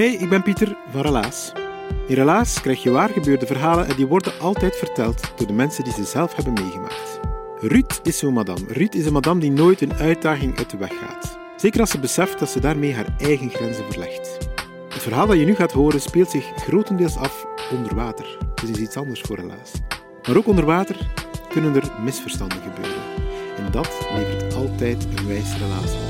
Hey, ik ben Pieter van Relaas. In Relaas krijg je waargebeurde verhalen en die worden altijd verteld door de mensen die ze zelf hebben meegemaakt. Ruud is zo'n madame. Ruud is een madame die nooit een uitdaging uit de weg gaat. Zeker als ze beseft dat ze daarmee haar eigen grenzen verlegt. Het verhaal dat je nu gaat horen speelt zich grotendeels af onder water. Dus is iets anders voor Relaas. Maar ook onder water kunnen er misverstanden gebeuren. En dat levert altijd een wijs relaas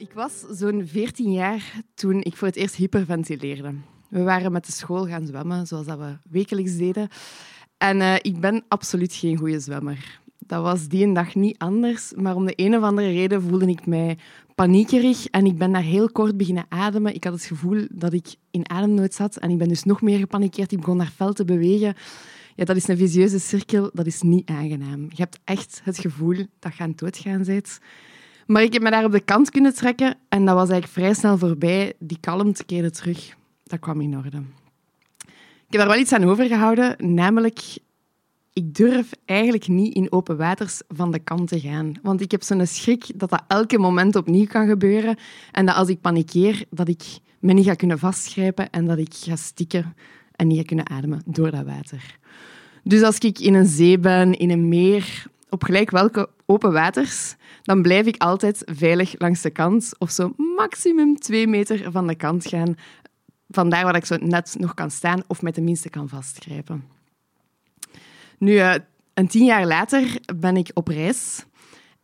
Ik was zo'n 14 jaar toen ik voor het eerst hyperventileerde. We waren met de school gaan zwemmen, zoals dat we wekelijks deden. En uh, ik ben absoluut geen goede zwemmer. Dat was die een dag niet anders, maar om de een of andere reden voelde ik mij paniekerig en ik ben daar heel kort beginnen ademen. Ik had het gevoel dat ik in ademnood zat en ik ben dus nog meer gepanikeerd. Ik begon naar fel te bewegen. Ja, dat is een visieuze cirkel, dat is niet aangenaam. Je hebt echt het gevoel dat je aan het doodgaan bent. Maar ik heb me daar op de kant kunnen trekken en dat was eigenlijk vrij snel voorbij. Die kalmte keerde terug. Dat kwam in orde. Ik heb daar wel iets aan overgehouden, namelijk ik durf eigenlijk niet in open waters van de kant te gaan. Want ik heb zo'n schrik dat dat elke moment opnieuw kan gebeuren en dat als ik panikeer, dat ik me niet ga kunnen vastgrijpen en dat ik ga stikken en niet ga kunnen ademen door dat water. Dus als ik in een zee ben, in een meer, op gelijk welke open waters, dan blijf ik altijd veilig langs de kant of zo maximum twee meter van de kant gaan. Vandaar waar ik zo net nog kan staan of met de minste kan vastgrijpen. Nu, uh, een tien jaar later ben ik op reis.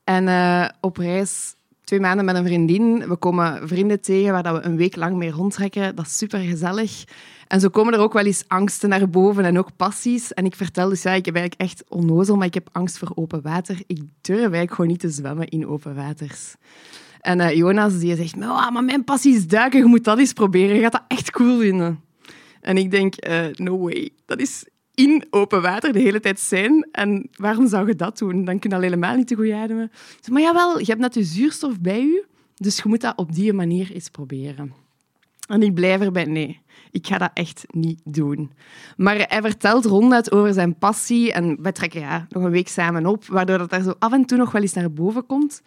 En uh, op reis twee maanden met een vriendin. We komen vrienden tegen waar we een week lang mee rondtrekken. Dat is super gezellig. En zo komen er ook wel eens angsten naar boven en ook passies. En ik vertel dus, ja, ik heb eigenlijk echt onnozel, maar ik heb angst voor open water. Ik durf eigenlijk gewoon niet te zwemmen in open waters. En uh, Jonas die zegt, maar, mijn passie is duiken, je moet dat eens proberen. Je gaat dat echt cool vinden. En ik denk, uh, no way. Dat is in open water de hele tijd zijn. En waarom zou je dat doen? Dan kun je al helemaal niet te goed ademen. Maar jawel, je hebt net zuurstof bij je, dus je moet dat op die manier eens proberen. En ik blijf erbij, nee, ik ga dat echt niet doen. Maar hij vertelt ronduit over zijn passie en wij trekken ja, nog een week samen op, waardoor dat daar zo af en toe nog wel eens naar boven komt.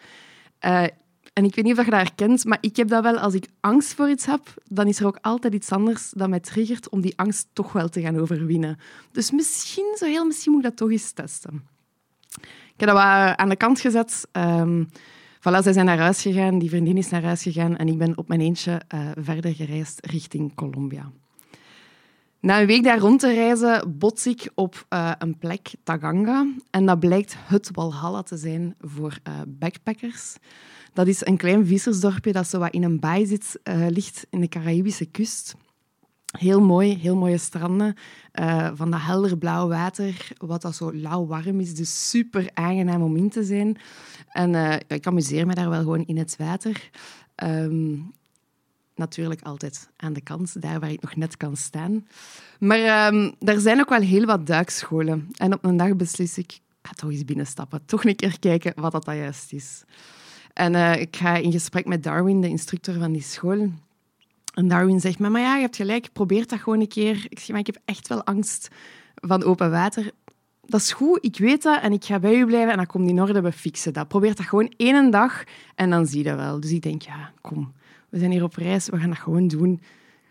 Uh, en ik weet niet of je dat herkent, maar ik heb dat wel als ik angst voor iets heb, dan is er ook altijd iets anders dat mij triggert om die angst toch wel te gaan overwinnen. Dus misschien, zo heel misschien, moet ik dat toch eens testen. Ik heb dat aan de kant gezet. Um, voilà, zij zijn naar huis gegaan, die vriendin is naar huis gegaan en ik ben op mijn eentje uh, verder gereisd richting Colombia. Na een week daar rond te reizen bots ik op uh, een plek, Taganga. En dat blijkt het Walhalla te zijn voor uh, backpackers. Dat is een klein vissersdorpje dat zo wat in een baai zit, uh, ligt in de Caribische kust. Heel mooi, heel mooie stranden. Van dat helder blauw water, wat dat zo lauw warm is. Dus super aangenaam om in te zijn. En ik amuseer me daar wel gewoon in het water. Um, natuurlijk altijd aan de kant, daar waar ik nog net kan staan. Maar um, er zijn ook wel heel wat duikscholen. En op een dag beslis ik, ik ga toch eens binnenstappen. Toch een keer kijken wat dat juist is. En uh, ik ga in gesprek met Darwin, de instructeur van die school. En Darwin zegt me, maar ja, je hebt gelijk, probeer dat gewoon een keer. Ik zeg, maar ik heb echt wel angst van open water. dat is goed, ik weet dat en ik ga bij u blijven en dan komt in orde, we fixen dat. Probeer dat gewoon één dag en dan zie je dat wel. Dus ik denk, ja, kom, we zijn hier op reis, we gaan dat gewoon doen.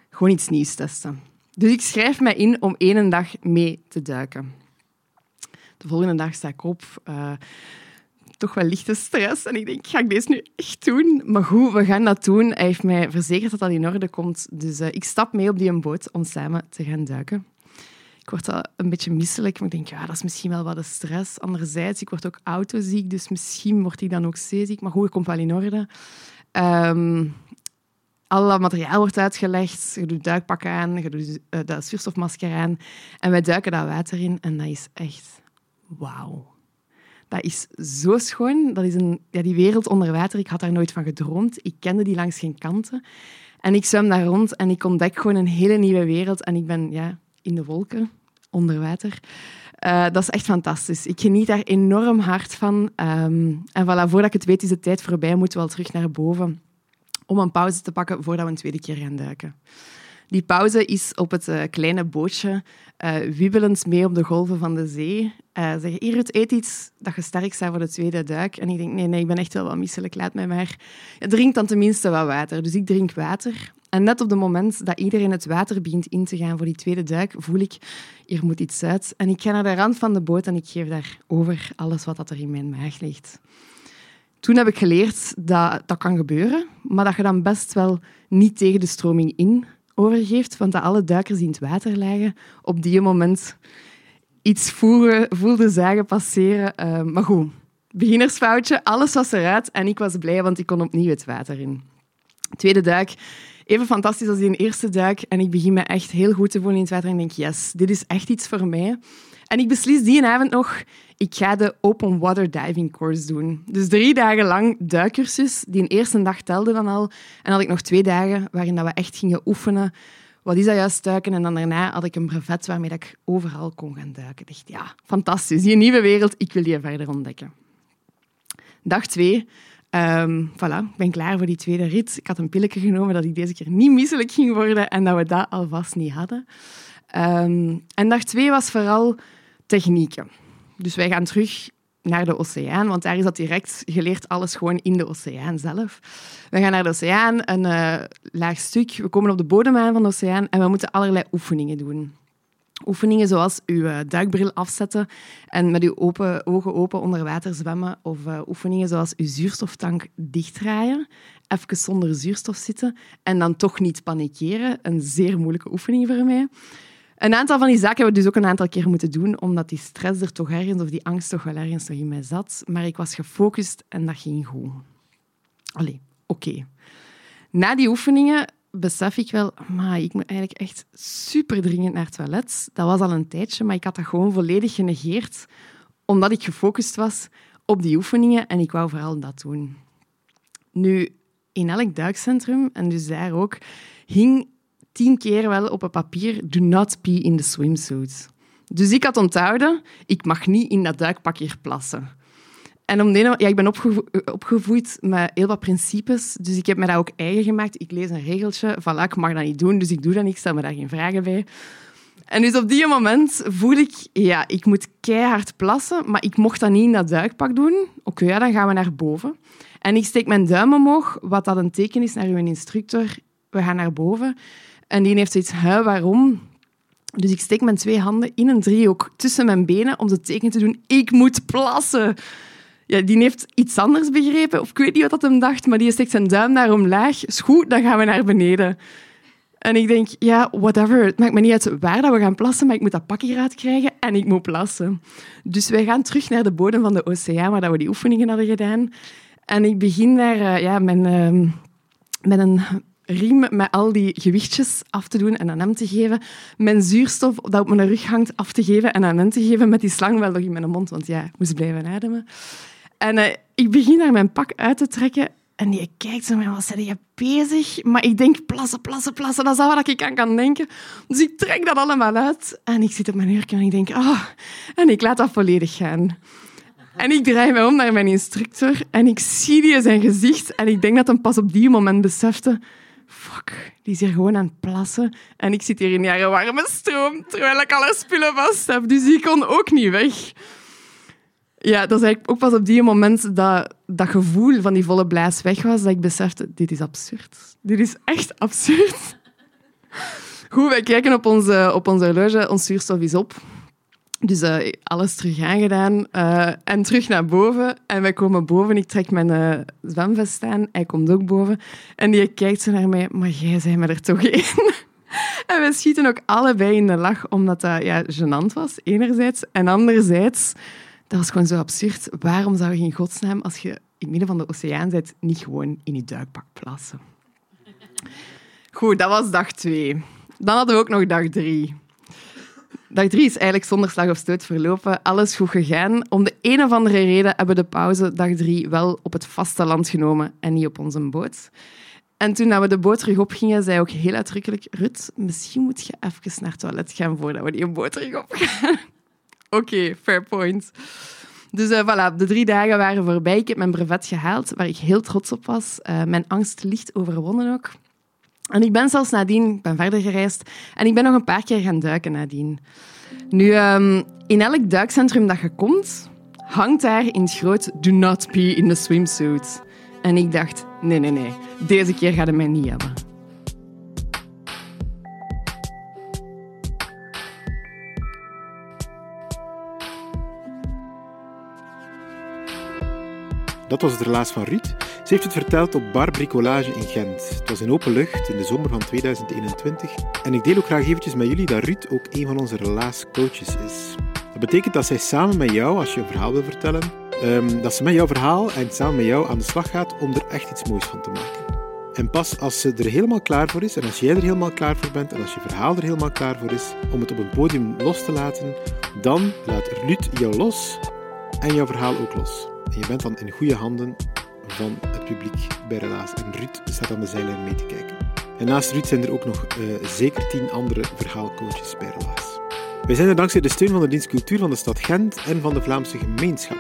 Gewoon iets nieuws testen. Dus ik schrijf mij in om één dag mee te duiken. De volgende dag sta ik op. Uh, toch wel lichte stress. En ik denk, ga ik deze nu echt doen? Maar goed, we gaan dat doen. Hij heeft mij verzekerd dat dat in orde komt. Dus uh, ik stap mee op die boot om samen te gaan duiken. Ik word al een beetje misselijk, maar ik denk, ja, dat is misschien wel wat de stress. Anderzijds, ik word ook autoziek, dus misschien word ik dan ook zeeziek. Maar goed, het komt wel in orde. Um, alle materiaal wordt uitgelegd. Je doet duikpak aan, je doet uh, dat zuurstofmasker aan. En wij duiken dat water in en dat is echt wauw. Dat is zo schoon. Dat is een, ja, die wereld onder water, ik had daar nooit van gedroomd. Ik kende die langs geen kanten. En ik zwem daar rond en ik ontdek gewoon een hele nieuwe wereld. En ik ben ja, in de wolken, onder water. Uh, dat is echt fantastisch. Ik geniet daar enorm hard van. Um, en voilà, voordat ik het weet, is de tijd voorbij. Moeten we al terug naar boven om een pauze te pakken voordat we een tweede keer gaan duiken. Die pauze is op het uh, kleine bootje, uh, wiebelend mee op de golven van de zee. Uh, zeggen, hier, eet iets dat je sterk bent voor de tweede duik. En ik denk, nee, nee, ik ben echt wel wat misselijk, laat mij maar. Drink dan tenminste wat water. Dus ik drink water. En net op het moment dat iedereen het water begint in te gaan voor die tweede duik, voel ik, hier moet iets uit. En ik ga naar de rand van de boot en ik geef daar over alles wat er in mijn maag ligt. Toen heb ik geleerd dat dat kan gebeuren, maar dat je dan best wel niet tegen de stroming in overgeeft, want dat alle duikers die in het water lagen op die moment iets voelden zagen passeren. Uh, maar goed, beginnersfoutje, alles was eruit en ik was blij, want ik kon opnieuw het water in. Tweede duik, even fantastisch als die eerste duik en ik begin me echt heel goed te voelen in het water en denk, yes, dit is echt iets voor mij. En ik beslis die avond nog, ik ga de open water diving course doen. Dus drie dagen lang duikcursus. Die eerste dag telde dan al. En had ik nog twee dagen waarin dat we echt gingen oefenen. Wat is dat juist duiken? En dan daarna had ik een brevet waarmee ik overal kon gaan duiken. Ik dacht, ja, fantastisch. Die nieuwe wereld, ik wil die verder ontdekken. Dag twee. Um, voilà, ik ben klaar voor die tweede rit. Ik had een pilletje genomen dat ik deze keer niet misselijk ging worden en dat we dat alvast niet hadden. Um, en dag twee was vooral technieken. Dus wij gaan terug naar de oceaan, want daar is dat direct geleerd, alles gewoon in de oceaan zelf. We gaan naar de oceaan, een uh, laag stuk. We komen op de bodem aan van de oceaan en we moeten allerlei oefeningen doen. Oefeningen zoals uw uh, duikbril afzetten en met uw open, ogen open onder water zwemmen. Of uh, oefeningen zoals uw zuurstoftank dichtdraaien, even zonder zuurstof zitten en dan toch niet panikeren. Een zeer moeilijke oefening voor mij. Een aantal van die zaken hebben we dus ook een aantal keer moeten doen, omdat die stress er toch ergens, of die angst toch wel ergens nog in mij zat. Maar ik was gefocust en dat ging goed. Allee, oké. Na die oefeningen besef ik wel, maar ik moet eigenlijk echt super dringend naar het toilet. Dat was al een tijdje, maar ik had dat gewoon volledig genegeerd, omdat ik gefocust was op die oefeningen en ik wou vooral dat doen. Nu, in elk duikcentrum, en dus daar ook, hing tien keer wel op een papier: do not pee in the swimsuit. Dus ik had onthouden, ik mag niet in dat duikpak hier plassen. En om ja, ik ben opgevoed met heel wat principes, dus ik heb me dat ook eigen gemaakt. Ik lees een regeltje, voilà, ik mag dat niet doen, dus ik doe dat niet, ik stel me daar geen vragen bij. En dus op die moment voel ik, ja, ik moet keihard plassen, maar ik mocht dat niet in dat duikpak doen. Oké, ja, dan gaan we naar boven. En ik steek mijn duim omhoog, wat dat een teken is naar uw instructor. We gaan naar boven. En die heeft zoiets, hè, waarom? Dus ik steek mijn twee handen in een driehoek tussen mijn benen om te teken te doen, ik moet plassen. Ja, die heeft iets anders begrepen, of ik weet niet wat dat hem dacht, maar die steekt zijn duim naar omlaag. Is goed, dan gaan we naar beneden. En ik denk, ja, whatever. Het maakt me niet uit waar dat we gaan plassen, maar ik moet dat pakje eruit krijgen en ik moet plassen. Dus wij gaan terug naar de bodem van de oceaan, waar we die oefeningen hadden gedaan. En ik begin daar uh, ja, mijn, uh, met een riem met al die gewichtjes af te doen en aan hem te geven. Mijn zuurstof dat op mijn rug hangt af te geven en aan hem te geven met die slang wel nog in mijn mond, want ja, moest blijven ademen. En uh, ik begin naar mijn pak uit te trekken en die kijkt naar wat zijn je bezig? Maar ik denk, plassen, plassen, plassen, dat is al wat ik aan kan denken. Dus ik trek dat allemaal uit en ik zit op mijn hurken en ik denk, oh, en ik laat dat volledig gaan. En ik draai me om naar mijn instructor en ik zie die zijn gezicht en ik denk dat hij pas op die moment besefte fuck, die is hier gewoon aan het plassen. En ik zit hier in jaren warme stroom, terwijl ik alle spullen vast heb. Dus die kon ook niet weg. Ja, dat is eigenlijk ook pas op die moment dat dat gevoel van die volle blaas weg was, dat ik besefte, dit is absurd. Dit is echt absurd. Goed, wij kijken op onze, op onze horloge, ons zuurstof is op. Dus uh, alles terug aangedaan uh, en terug naar boven. En wij komen boven, ik trek mijn uh, zwemvest aan, hij komt ook boven. En die kijkt zo naar mij, maar jij zei me er toch in? en we schieten ook allebei in de lach, omdat dat ja, gênant was, enerzijds. En anderzijds, dat was gewoon zo absurd. Waarom zou je in godsnaam, als je in het midden van de oceaan zit, niet gewoon in je duikpak plassen? Goed, dat was dag twee. Dan hadden we ook nog dag drie. Dag drie is eigenlijk zonder slag of stoot verlopen. Alles goed gegaan. Om de een of andere reden hebben we de pauze dag drie wel op het vasteland genomen en niet op onze boot. En toen we de boot terug opgingen, zei ook heel uitdrukkelijk... Rut, misschien moet je even naar het toilet gaan voordat we die boot terug opgaan. Oké, fair point. Dus uh, voilà, de drie dagen waren voorbij. Ik heb mijn brevet gehaald, waar ik heel trots op was. Uh, mijn angst licht overwonnen ook. En ik ben zelfs nadien ik ben verder gereisd en ik ben nog een paar keer gaan duiken nadien. Nu, um, in elk duikcentrum dat je komt, hangt daar in het groot Do not pee in the swimsuit. En ik dacht, nee, nee, nee, deze keer gaat het mij niet hebben. Dat was het relaas van Ruud. Ze heeft het verteld op Bar Bricolage in Gent. Het was in open lucht in de zomer van 2021. En ik deel ook graag eventjes met jullie dat Ruud ook een van onze relaascoaches is. Dat betekent dat zij samen met jou, als je een verhaal wil vertellen, um, dat ze met jouw verhaal en samen met jou aan de slag gaat om er echt iets moois van te maken. En pas als ze er helemaal klaar voor is, en als jij er helemaal klaar voor bent, en als je verhaal er helemaal klaar voor is, om het op een podium los te laten, dan laat Ruud jou los en jouw verhaal ook los. En je bent dan in goede handen van het publiek bij Relaas. En Ruud staat aan de zijlijn mee te kijken. En naast Ruud zijn er ook nog uh, zeker tien andere verhaalcoaches bij Relaas. Wij zijn er dankzij de steun van de dienst Cultuur van de stad Gent en van de Vlaamse gemeenschap.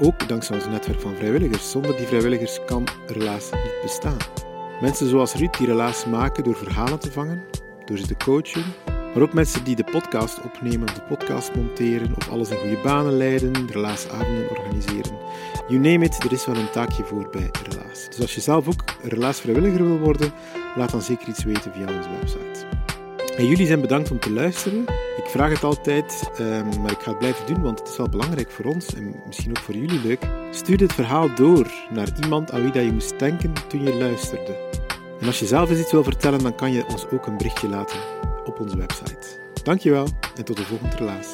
Ook dankzij ons netwerk van vrijwilligers. Zonder die vrijwilligers kan Relaas niet bestaan. Mensen zoals Ruud die Relaas maken door verhalen te vangen, door ze te coachen, maar ook mensen die de podcast opnemen, de podcast monteren of alles in goede banen leiden, relaasavonden organiseren. You name it, er is wel een taakje voor bij Relaas. Dus als je zelf ook relaasvrijwilliger wil worden, laat dan zeker iets weten via onze website. En jullie zijn bedankt om te luisteren. Ik vraag het altijd, um, maar ik ga het blijven doen, want het is wel belangrijk voor ons en misschien ook voor jullie leuk. Stuur dit verhaal door naar iemand aan wie dat je moest denken toen je luisterde. En als je zelf eens iets wil vertellen, dan kan je ons ook een berichtje laten op onze website. Dankjewel en tot de volgende relaas.